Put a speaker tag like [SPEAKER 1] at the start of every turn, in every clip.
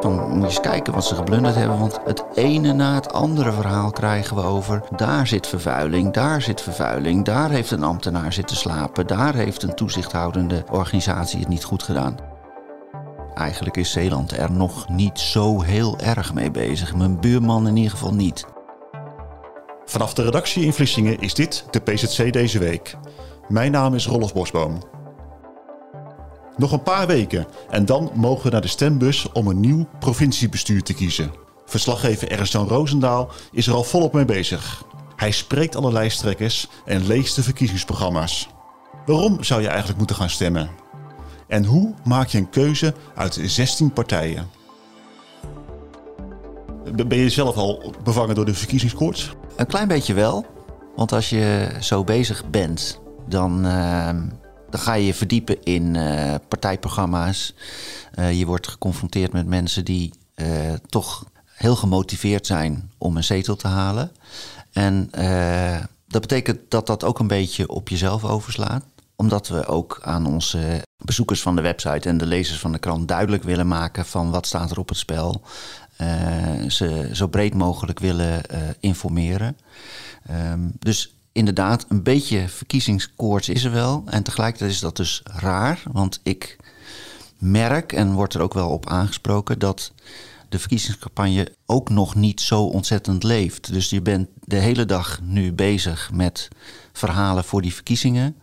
[SPEAKER 1] Dan moet je eens kijken wat ze geblunderd hebben. Want het ene na het andere verhaal krijgen we over. Daar zit vervuiling, daar zit vervuiling. Daar heeft een ambtenaar zitten slapen. Daar heeft een toezichthoudende organisatie het niet goed gedaan. Eigenlijk is Zeeland er nog niet zo heel erg mee bezig. Mijn buurman in ieder geval niet.
[SPEAKER 2] Vanaf de redactie in Vlissingen is dit de PZC deze week. Mijn naam is Rolf Bosboom. Nog een paar weken en dan mogen we naar de stembus om een nieuw provinciebestuur te kiezen. Verslaggever Ernst-Jan Roosendaal is er al volop mee bezig. Hij spreekt alle lijsttrekkers en leest de verkiezingsprogramma's. Waarom zou je eigenlijk moeten gaan stemmen? En hoe maak je een keuze uit 16 partijen? Ben je zelf al bevangen door de verkiezingskoorts?
[SPEAKER 1] Een klein beetje wel. Want als je zo bezig bent, dan, uh, dan ga je je verdiepen in uh, partijprogramma's. Uh, je wordt geconfronteerd met mensen die uh, toch heel gemotiveerd zijn om een zetel te halen. En dat betekent dat dat ook een beetje op jezelf overslaat omdat we ook aan onze bezoekers van de website en de lezers van de krant duidelijk willen maken van wat staat er op het spel. Uh, ze zo breed mogelijk willen informeren. Um, dus inderdaad, een beetje verkiezingskoorts is er wel. En tegelijkertijd is dat dus raar, want ik merk en wordt er ook wel op aangesproken dat de verkiezingscampagne ook nog niet zo ontzettend leeft. Dus je bent de hele dag nu bezig met verhalen voor die verkiezingen.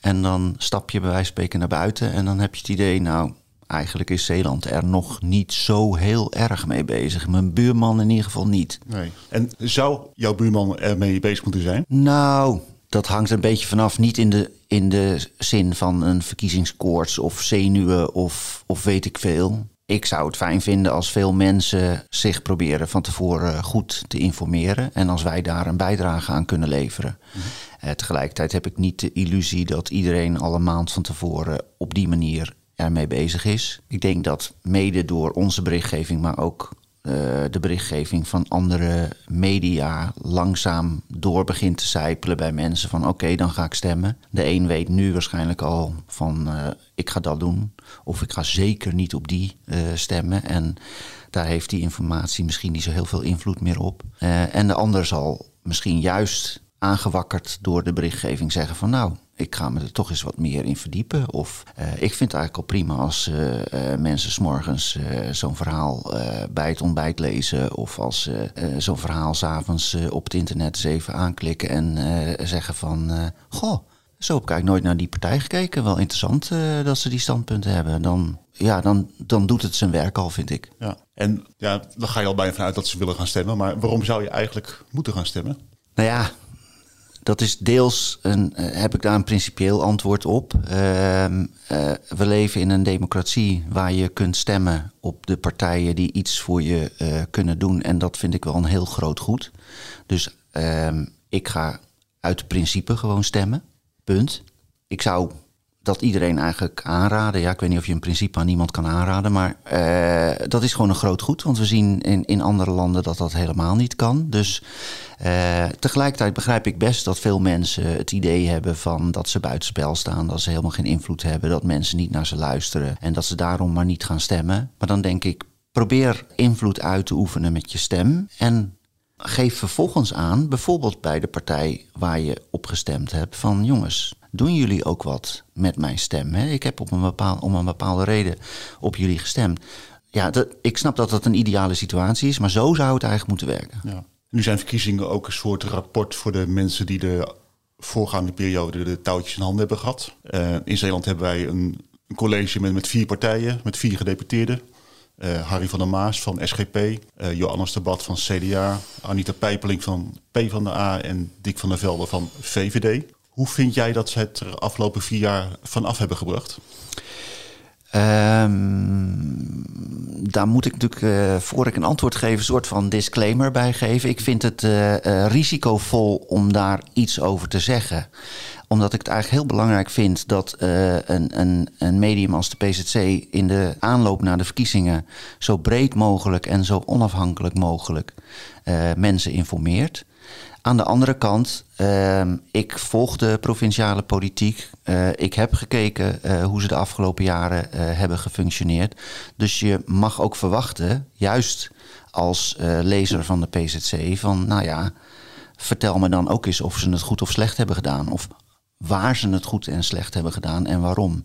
[SPEAKER 1] En dan stap je bij wijze van spreken naar buiten en dan heb je het idee, nou, eigenlijk is Zeeland er nog niet zo heel erg mee bezig. Mijn buurman in ieder geval niet.
[SPEAKER 2] Nee. En zou jouw buurman ermee bezig moeten zijn?
[SPEAKER 1] Nou, dat hangt een beetje vanaf. Niet in de, in de zin van een verkiezingskoorts of zenuwen of, of weet ik veel. Ik zou het fijn vinden als veel mensen zich proberen van tevoren goed te informeren. En als wij daar een bijdrage aan kunnen leveren. Mm -hmm. uh, tegelijkertijd heb ik niet de illusie dat iedereen al een maand van tevoren op die manier ermee bezig is. Ik denk dat mede door onze berichtgeving, maar ook uh, de berichtgeving van andere media langzaam door begint te zijpelen bij mensen van oké, dan ga ik stemmen. De een weet nu waarschijnlijk al van uh, ik ga dat doen of ik ga zeker niet op die uh, stemmen en daar heeft die informatie misschien niet zo heel veel invloed meer op. en de ander zal misschien juist aangewakkerd door de berichtgeving zeggen van nou, ik ga me er toch eens wat meer in verdiepen. Of uh, ik vind het eigenlijk al prima als uh, uh, mensen s'morgens zo'n verhaal bij het ontbijt lezen. Of als ze zo'n verhaal s'avonds op het internet eens even aanklikken en zeggen van goh. Zo heb ik eigenlijk nooit naar die partij gekeken. Wel interessant dat ze die standpunten hebben. Dan, ja, dan, dan doet het zijn werk al, vind ik.
[SPEAKER 2] Ja, en ja, dan ga je al bijna vanuit dat ze willen gaan stemmen. Maar waarom zou je eigenlijk moeten gaan stemmen?
[SPEAKER 1] Nou ja, dat is deels een, uh, heb ik daar een principieel antwoord op. Uh, uh, we leven in een democratie waar je kunt stemmen op de partijen die iets voor je eh, kunnen doen. En dat vind ik wel een heel groot goed. Dus ehm, ik ga uit principe gewoon stemmen. Punt. Ik zou dat iedereen eigenlijk aanraden. Ja, ik weet niet of je een principe aan niemand kan aanraden, maar uh, dat is gewoon een groot goed. Want we zien in, in andere landen dat dat helemaal niet kan. Dus uh, tegelijkertijd begrijp ik best dat veel mensen het idee hebben van dat ze buitenspel staan, dat ze helemaal geen invloed hebben, dat mensen niet naar ze luisteren en dat ze daarom maar niet gaan stemmen. Maar dan denk ik, probeer invloed uit te oefenen met je stem en geef vervolgens aan, bijvoorbeeld bij de partij waar je op gestemd hebt, van jongens, doen jullie ook wat met mijn stem? Hè? Ik heb op een bepaal, om een bepaalde reden op jullie gestemd. Ja, dat, ik snap dat dat een ideale situatie is, maar zo zou het eigenlijk moeten werken.
[SPEAKER 2] Ja. Nu zijn verkiezingen ook een soort rapport voor de mensen die de voorgaande periode de touwtjes in handen hebben gehad. Uh, in Zeeland hebben wij een, een, college met, met vier partijen, met vier gedeputeerden. Uh, Harry van der Maas van SGP, uh, Johannes de Bad van CDA, Anita Pijpeling van PvdA en Dick van der Velde van VVD. Hoe vind jij dat ze het er afgelopen vier jaar vanaf hebben gebracht?
[SPEAKER 1] Ehm, daar moet ik natuurlijk, uh, voor ik een antwoord geef, een soort van disclaimer bij geven. Ik vind het uh, uh, risicovol om daar iets over te zeggen. Omdat ik het eigenlijk heel belangrijk vind dat een, een, een medium als de PZC in de aanloop naar de verkiezingen zo breed mogelijk en zo onafhankelijk mogelijk mensen informeert. Aan de andere kant, uh, ik volg de provinciale politiek. Uh, ik heb gekeken uh, hoe ze de afgelopen jaren eh, hebben gefunctioneerd. Dus je mag ook verwachten, juist als lezer van de PZC, van nou ja, vertel me dan ook eens of ze het goed of slecht hebben gedaan. Of waar ze het goed en slecht hebben gedaan en waarom.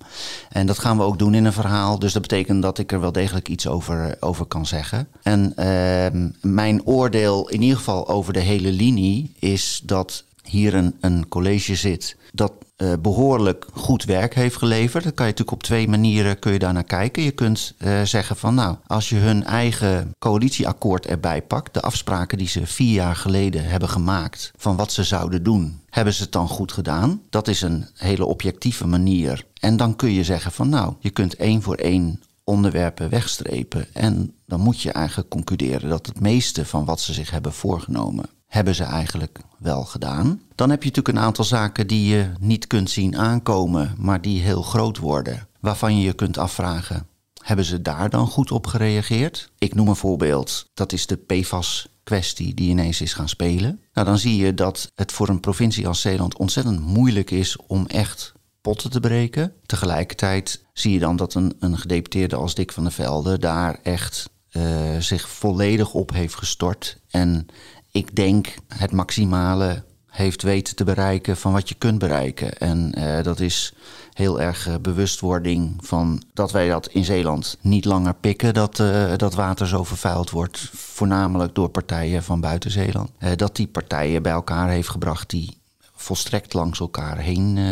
[SPEAKER 1] En dat gaan we ook doen in een verhaal. Dus dat betekent dat ik er wel degelijk iets over, over kan zeggen. En uh, mijn oordeel in ieder geval over de hele linie is dat hier een, een college zit dat uh, behoorlijk goed werk heeft geleverd. Dan kan je natuurlijk op twee manieren kun je daar naar kijken. Je kunt uh, zeggen van nou, als je hun eigen coalitieakkoord erbij pakt, de afspraken die ze vier jaar geleden hebben gemaakt van wat ze zouden doen, hebben ze het dan goed gedaan? Dat is een hele objectieve manier. En dan kun je zeggen van nou, je kunt één voor één onderwerpen wegstrepen. En dan moet je eigenlijk concluderen dat het meeste van wat ze zich hebben voorgenomen, hebben ze eigenlijk wel gedaan. Dan heb je natuurlijk een aantal zaken die je niet kunt zien aankomen, maar die heel groot worden. Waarvan je je kunt afvragen: hebben ze daar dan goed op gereageerd? Ik noem een voorbeeld: dat is de PFAS kwestie die ineens is gaan spelen. Nou, dan zie je dat het voor een provincie als Zeeland ontzettend moeilijk is om echt potten te breken. Tegelijkertijd zie je dan dat een, een gedeputeerde als Dick van der Velde daar echt uh, zich volledig op heeft gestort. En ik denk het maximale heeft weten te bereiken van wat je kunt bereiken. En uh, dat is heel erg uh, bewustwording van dat wij dat in Zeeland niet langer pikken, dat, uh, dat water zo vervuild wordt, voornamelijk door partijen van buiten Zeeland. dat die partijen bij elkaar heeft gebracht die volstrekt langs elkaar heen uh,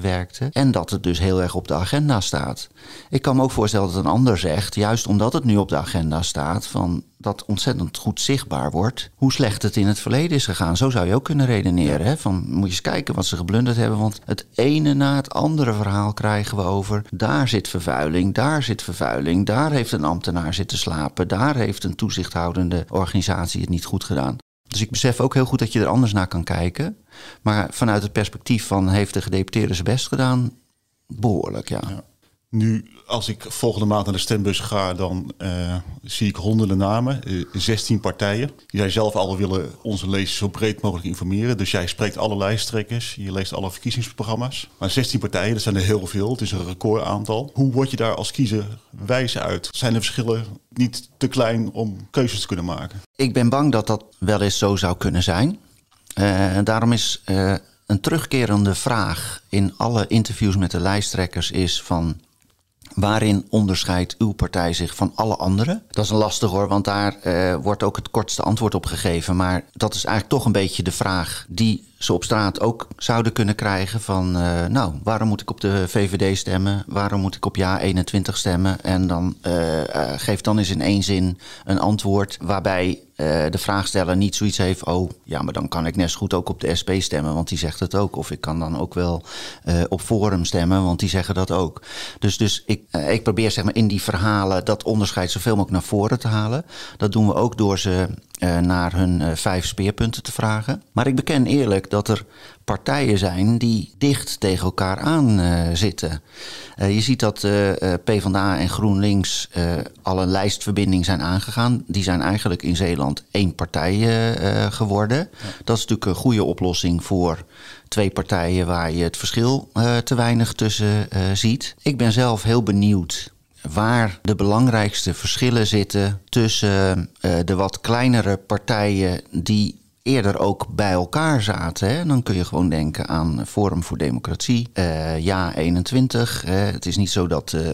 [SPEAKER 1] werkte. En dat het dus heel erg op de agenda staat. Ik kan me ook voorstellen dat een ander zegt, juist omdat het nu op de agenda staat, van dat ontzettend goed zichtbaar wordt hoe slecht het in het verleden is gegaan. Zo zou je ook kunnen redeneren. Hè? Van, moet je eens kijken wat ze geblunderd hebben. Want het ene na het andere verhaal krijgen we over. Daar zit vervuiling, daar zit vervuiling. Daar heeft een ambtenaar zitten slapen. Daar heeft een toezichthoudende organisatie het niet goed gedaan. Dus ik besef ook heel goed dat je er anders naar kan kijken. Maar vanuit het perspectief van heeft de gedeputeerde zijn best gedaan, behoorlijk, ja. ja.
[SPEAKER 2] Nu, als ik volgende maand naar de stembus ga, dan uh, zie ik honderden namen, uh, 16 partijen. Jij zelf al willen onze lezers zo breed mogelijk informeren. Dus jij spreekt alle lijsttrekkers, je leest alle verkiezingsprogramma's. Maar 16 partijen, dat zijn er heel veel. Het is een recordaantal. Hoe word je daar als kiezer wijs uit? Zijn de verschillen niet te klein om keuzes te kunnen maken?
[SPEAKER 1] Ik ben bang dat dat wel eens zo zou kunnen zijn. Uh, daarom is een terugkerende vraag in alle interviews met de lijsttrekkers is van Waarin onderscheidt uw partij zich van alle anderen? Dat is een lastig hoor, want daar uh, wordt ook het kortste antwoord op gegeven. Maar dat is eigenlijk toch een beetje de vraag die ze op straat ook zouden kunnen krijgen van... Uh, nou, waarom moet ik op de VVD stemmen? Waarom moet ik op ja 21 stemmen? En dan uh, geef dan eens in één zin een antwoord waarbij uh, de vraagsteller niet zoiets heeft... oh, ja, maar dan kan ik net goed ook op de SP stemmen, want die zegt het ook. Of ik kan dan ook wel uh, op Forum stemmen, want die zeggen dat ook. Dus, dus ik, uh, ik probeer zeg maar in die verhalen dat onderscheid zoveel mogelijk naar voren te halen. Dat doen we ook door ze naar hun vijf speerpunten te vragen. Maar ik beken eerlijk dat er partijen zijn die dicht tegen elkaar aan uh, zitten. Uh, je ziet dat uh, PvdA en GroenLinks al een lijstverbinding zijn aangegaan. Die zijn eigenlijk in Zeeland één partij geworden. Ja. Dat is natuurlijk een goede oplossing voor twee partijen waar je het verschil te weinig tussen ziet. Ik ben zelf heel benieuwd waar de belangrijkste verschillen zitten tussen de wat kleinere partijen die eerder ook bij elkaar zaten. Hè? Dan kun je gewoon denken aan Forum voor Democratie, uh, Ja 21. Uh, het is niet zo dat uh,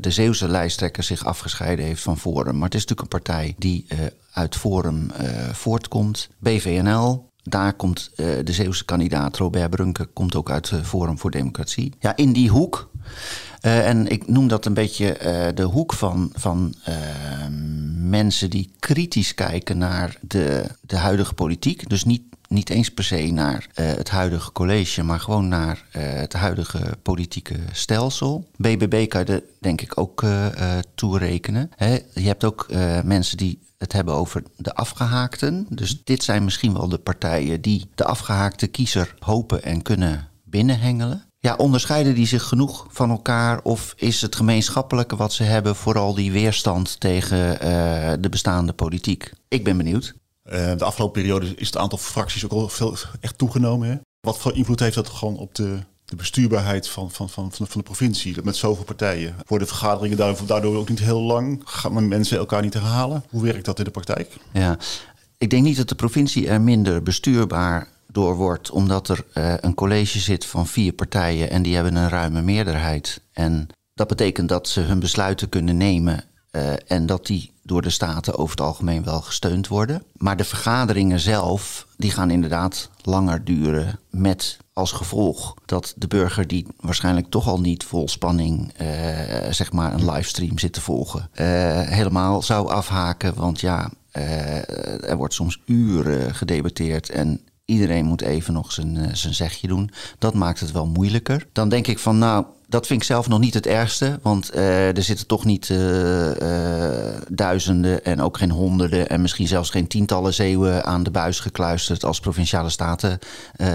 [SPEAKER 1] de Zeeuwse lijsttrekker zich afgescheiden heeft van Forum. Maar het is natuurlijk een partij die uit Forum voortkomt. BVNL, daar komt de Zeeuwse kandidaat Robert Brunke komt ook uit Forum voor Democratie. Ja, in die hoek uh, en ik noem dat een beetje uh, de hoek van, van uh, mensen die kritisch kijken naar de, de huidige politiek. Dus niet niet eens per se naar eh, het huidige college, maar gewoon naar eh, het huidige politieke stelsel. BBB kan je denk ik ook toerekenen. Hè? Je hebt ook mensen die het hebben over de afgehaakten. Dus dit zijn misschien wel de partijen die de afgehaakte kiezer hopen en kunnen binnenhengelen. Ja, onderscheiden die zich genoeg van elkaar of is het gemeenschappelijke wat ze hebben vooral die weerstand tegen de bestaande politiek? Ik ben benieuwd.
[SPEAKER 2] Uh, de afgelopen periode is het aantal fracties ook al veel echt toegenomen. Hè? Wat voor invloed heeft dat gewoon op de, de bestuurbaarheid van, van, van, van, de, provincie met zoveel partijen? Worden vergaderingen daardoor, daardoor ook niet heel lang? Gaan mensen elkaar niet herhalen? Hoe werkt dat in de praktijk?
[SPEAKER 1] Ja, ik denk niet dat de provincie er minder bestuurbaar door wordt, omdat er uh, een college zit van vier partijen en die hebben een ruime meerderheid. En dat betekent dat ze hun besluiten kunnen nemen uh, en dat die door de staten over het algemeen wel gesteund worden. Maar de vergaderingen zelf, die gaan inderdaad langer duren. Met als gevolg dat de burger die waarschijnlijk toch al niet vol spanning uh, zeg maar een livestream zit te volgen, helemaal zou afhaken. Want ja, er wordt soms uren gedebatteerd en iedereen moet even nog zijn, zijn zegje doen. Dat maakt het wel moeilijker. Dan denk ik van nou dat vind ik zelf nog niet het ergste. Want uh, er zitten toch niet uh, duizenden en ook geen honderden en misschien zelfs geen tientallen zeeuwen aan de buis gekluisterd als provinciale staten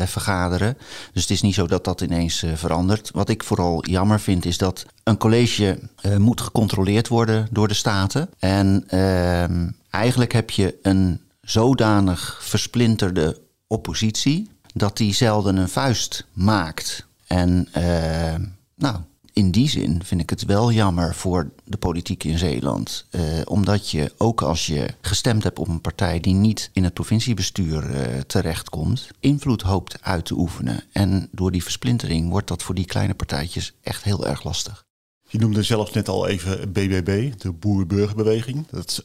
[SPEAKER 1] vergaderen. Dus het is niet zo dat dat ineens verandert. Wat ik vooral jammer vind is dat een college moet gecontroleerd worden door de staten. En ehm, eigenlijk heb je een zodanig versplinterde oppositie dat die zelden een vuist maakt. En ehm, nou, in die zin vind ik het wel jammer voor de politiek in Zeeland. Eh, omdat je ook als je gestemd hebt op een partij die niet in het provinciebestuur uh, terechtkomt, invloed hoopt uit te oefenen. En door die versplintering wordt dat voor die kleine partijtjes echt heel erg lastig.
[SPEAKER 2] Je noemde zelfs net al even BBB, de Boer-Burgerbeweging. Dat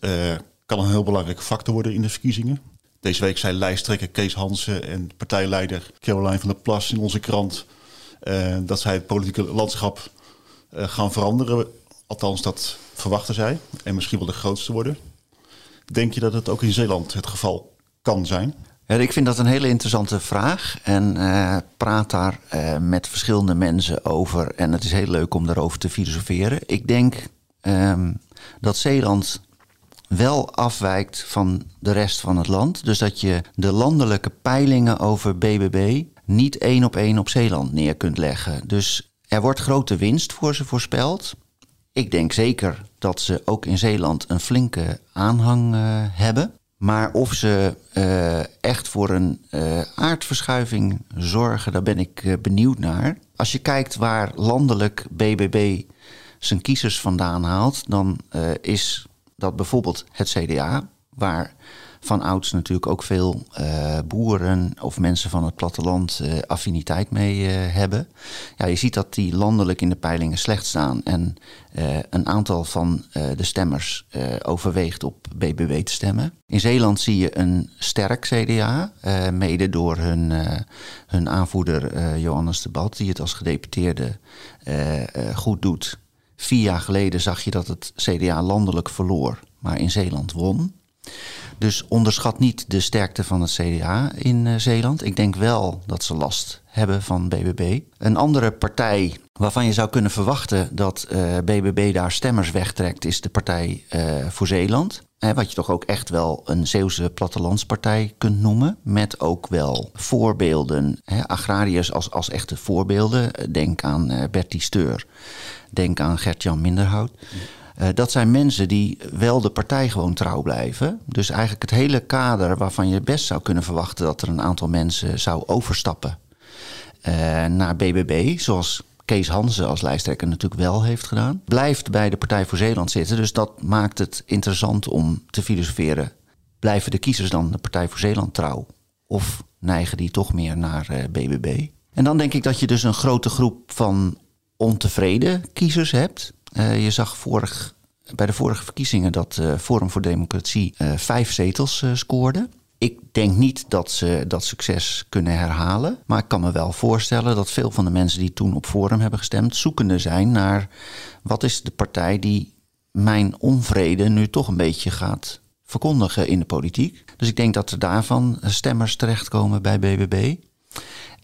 [SPEAKER 2] kan een heel belangrijke factor worden in de verkiezingen. Deze week zei lijsttrekker Kees Hansen en partijleider Caroline van der Plas in onze krant uh, dat zij het politieke landschap uh, gaan veranderen. Althans, dat verwachten zij. En misschien wel de grootste worden. Denk je dat het ook in Zeeland het geval kan zijn?
[SPEAKER 1] Ik vind dat een hele interessante vraag. En uh, praat daar met verschillende mensen over. En het is heel leuk om daarover te filosoferen. Ik denk um, dat Zeeland wel afwijkt van de rest van het land. Dus dat je de landelijke peilingen over BBB niet één op één op Zeeland neer kunt leggen. Dus er wordt grote winst voor ze voorspeld. Ik denk zeker dat ze ook in Zeeland een flinke aanhang uh, hebben. Maar of ze uh, echt voor een uh, aardverschuiving zorgen, daar ben ik benieuwd naar. Als je kijkt waar landelijk BBB zijn kiezers vandaan haalt, dan is dat bijvoorbeeld het CDA, waar van ouds natuurlijk ook veel uh, boeren of mensen van het platteland uh, affiniteit mee uh, hebben. Ja, je ziet dat die landelijk in de peilingen slecht staan. En een aantal van de stemmers overweegt op BBW te stemmen. In Zeeland zie je een sterk CDA, mede door hun, hun aanvoerder Johannes de Bad, die het als gedeputeerde goed doet. Vier jaar geleden zag je dat het CDA landelijk verloor, maar in Zeeland won. Dus onderschat niet de sterkte van het CDA in uh, Zeeland. Ik denk wel dat ze last hebben van BBB. Een andere partij waarvan je zou kunnen verwachten dat uh, eh, BBB daar stemmers wegtrekt, is de Partij uh, voor Zeeland. Wat je toch ook echt wel een Zeeuwse plattelandspartij kunt noemen. Met ook wel voorbeelden, hè, agrariërs als, als echte voorbeelden. Denk aan Bertie Steur, denk aan Gert-Jan Minderhout. Uh, dat zijn mensen die wel de partij gewoon trouw blijven. Dus eigenlijk het hele kader waarvan je best zou kunnen verwachten dat er een aantal mensen zou overstappen naar BBB, zoals Kees Hansen als lijsttrekker natuurlijk wel heeft gedaan, blijft bij de Partij voor Zeeland zitten. Dus dat maakt het interessant om te filosoferen. Blijven de kiezers dan de Partij voor Zeeland trouw? Of neigen die toch meer naar BBB? En dan denk ik dat je dus een grote groep van ontevreden kiezers hebt. Uh, je zag vorig, bij de vorige verkiezingen dat uh, Forum voor Democratie vijf zetels scoorde. Ik denk niet dat ze dat succes kunnen herhalen. Maar ik kan me wel voorstellen dat veel van de mensen die toen op Forum hebben gestemd, zoekende zijn naar wat is de partij die mijn onvrede nu toch een beetje gaat verkondigen in de politiek. Dus ik denk dat er daarvan stemmers terechtkomen bij BBB.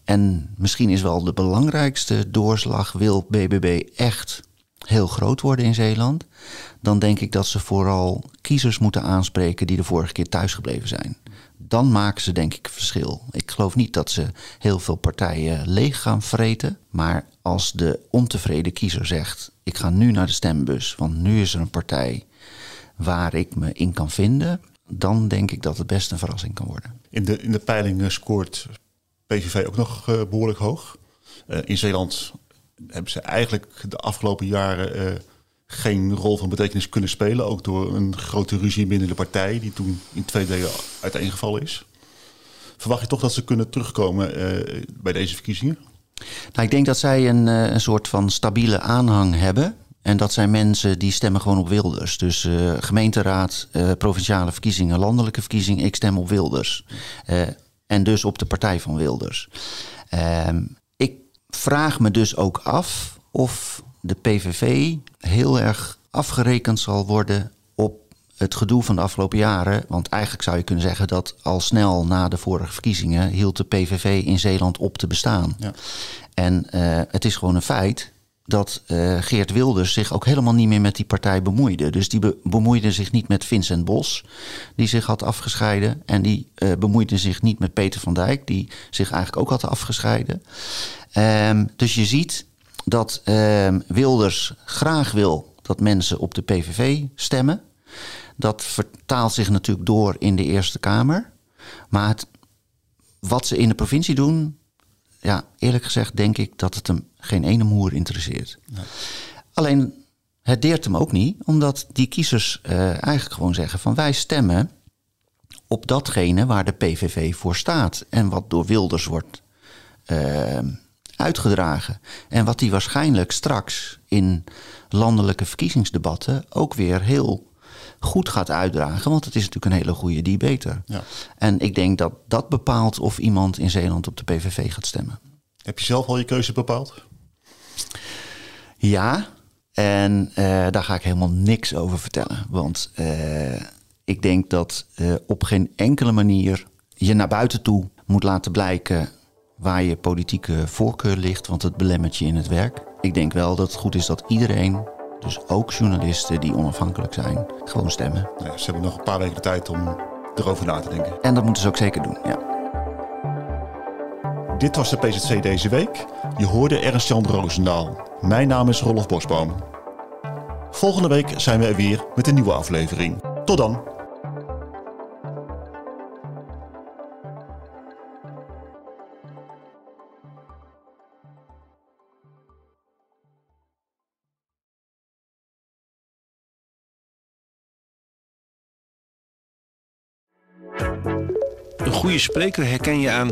[SPEAKER 1] En misschien is wel de belangrijkste doorslag: wil BBB echt heel groot worden in Zeeland? Dan denk ik dat ze vooral kiezers moeten aanspreken die de vorige keer thuisgebleven zijn. Dan maken ze denk ik verschil. Ik geloof niet dat ze heel veel partijen leeg gaan vreten. Maar als de ontevreden kiezer zegt: Ik ga nu naar de stembus, want nu is er een partij waar ik me in kan vinden. Dan denk ik dat het best een verrassing kan worden.
[SPEAKER 2] In de, in de peiling scoort PVV ook nog uh, behoorlijk hoog. Uh, in Zeeland hebben ze eigenlijk de afgelopen jaren uh, geen rol van betekenis kunnen spelen. Ook door een grote ruzie binnen de partij, die toen in twee delen uiteengevallen is. Verwacht je toch dat ze kunnen terugkomen bij deze verkiezingen?
[SPEAKER 1] Nou, ik denk dat zij een, een soort van stabiele aanhang hebben. En dat zijn mensen die stemmen gewoon op Wilders. Dus gemeenteraad, provinciale verkiezingen, landelijke verkiezingen, ik stem op Wilders. En dus op de partij van Wilders. Ehm, vraag me dus ook af of de PVV heel erg afgerekend zal worden op het gedoe van de afgelopen jaren. Want eigenlijk zou je kunnen zeggen dat al snel na de vorige verkiezingen hield de PVV in Zeeland op te bestaan. Ja. En het is gewoon een feit dat uh, Geert Wilders zich ook helemaal niet meer met die partij bemoeide. Dus die be bemoeide zich niet met Vincent Bos, die zich had afgescheiden. En die uh, bemoeide zich niet met Peter van Dijk, die zich eigenlijk ook had afgescheiden. Um, dus je ziet dat um, Wilders graag wil dat mensen op de PVV stemmen. Dat vertaalt zich natuurlijk door in de Eerste Kamer. Maar wat ze in de provincie doen, ja, eerlijk gezegd denk ik dat het hem geen ene moer interesseert. Alleen, het deert hem ook niet, omdat die kiezers uh, eigenlijk gewoon zeggen van wij stemmen op datgene waar de PVV voor staat en wat door Wilders wordt uh, uitgedragen. En wat die waarschijnlijk straks in landelijke verkiezingsdebatten ook weer heel goed gaat uitdragen. Want het is natuurlijk een hele goede debater. Ja. En ik denk dat dat bepaalt of iemand in Zeeland op de PVV gaat stemmen.
[SPEAKER 2] Heb je zelf al je keuze bepaald?
[SPEAKER 1] Ja, en uh, daar ga ik helemaal niks over vertellen. Want uh, ik denk dat uh, op geen enkele manier je naar buiten toe moet laten blijken waar je politieke voorkeur ligt, want het belemmert je in het werk. Ik denk wel dat het goed is dat iedereen dus ook journalisten die onafhankelijk zijn, gewoon stemmen.
[SPEAKER 2] Ja, ze hebben nog een paar weken de tijd om erover na te denken.
[SPEAKER 1] En dat moeten ze ook zeker doen, ja.
[SPEAKER 2] Dit was de PZC deze week. Je hoorde Ernst-Jan Roosendaal. Mijn naam is Rolf Bosboom. Volgende week zijn we er weer met een nieuwe aflevering. Tot dan!
[SPEAKER 3] Een goede spreker herken je aan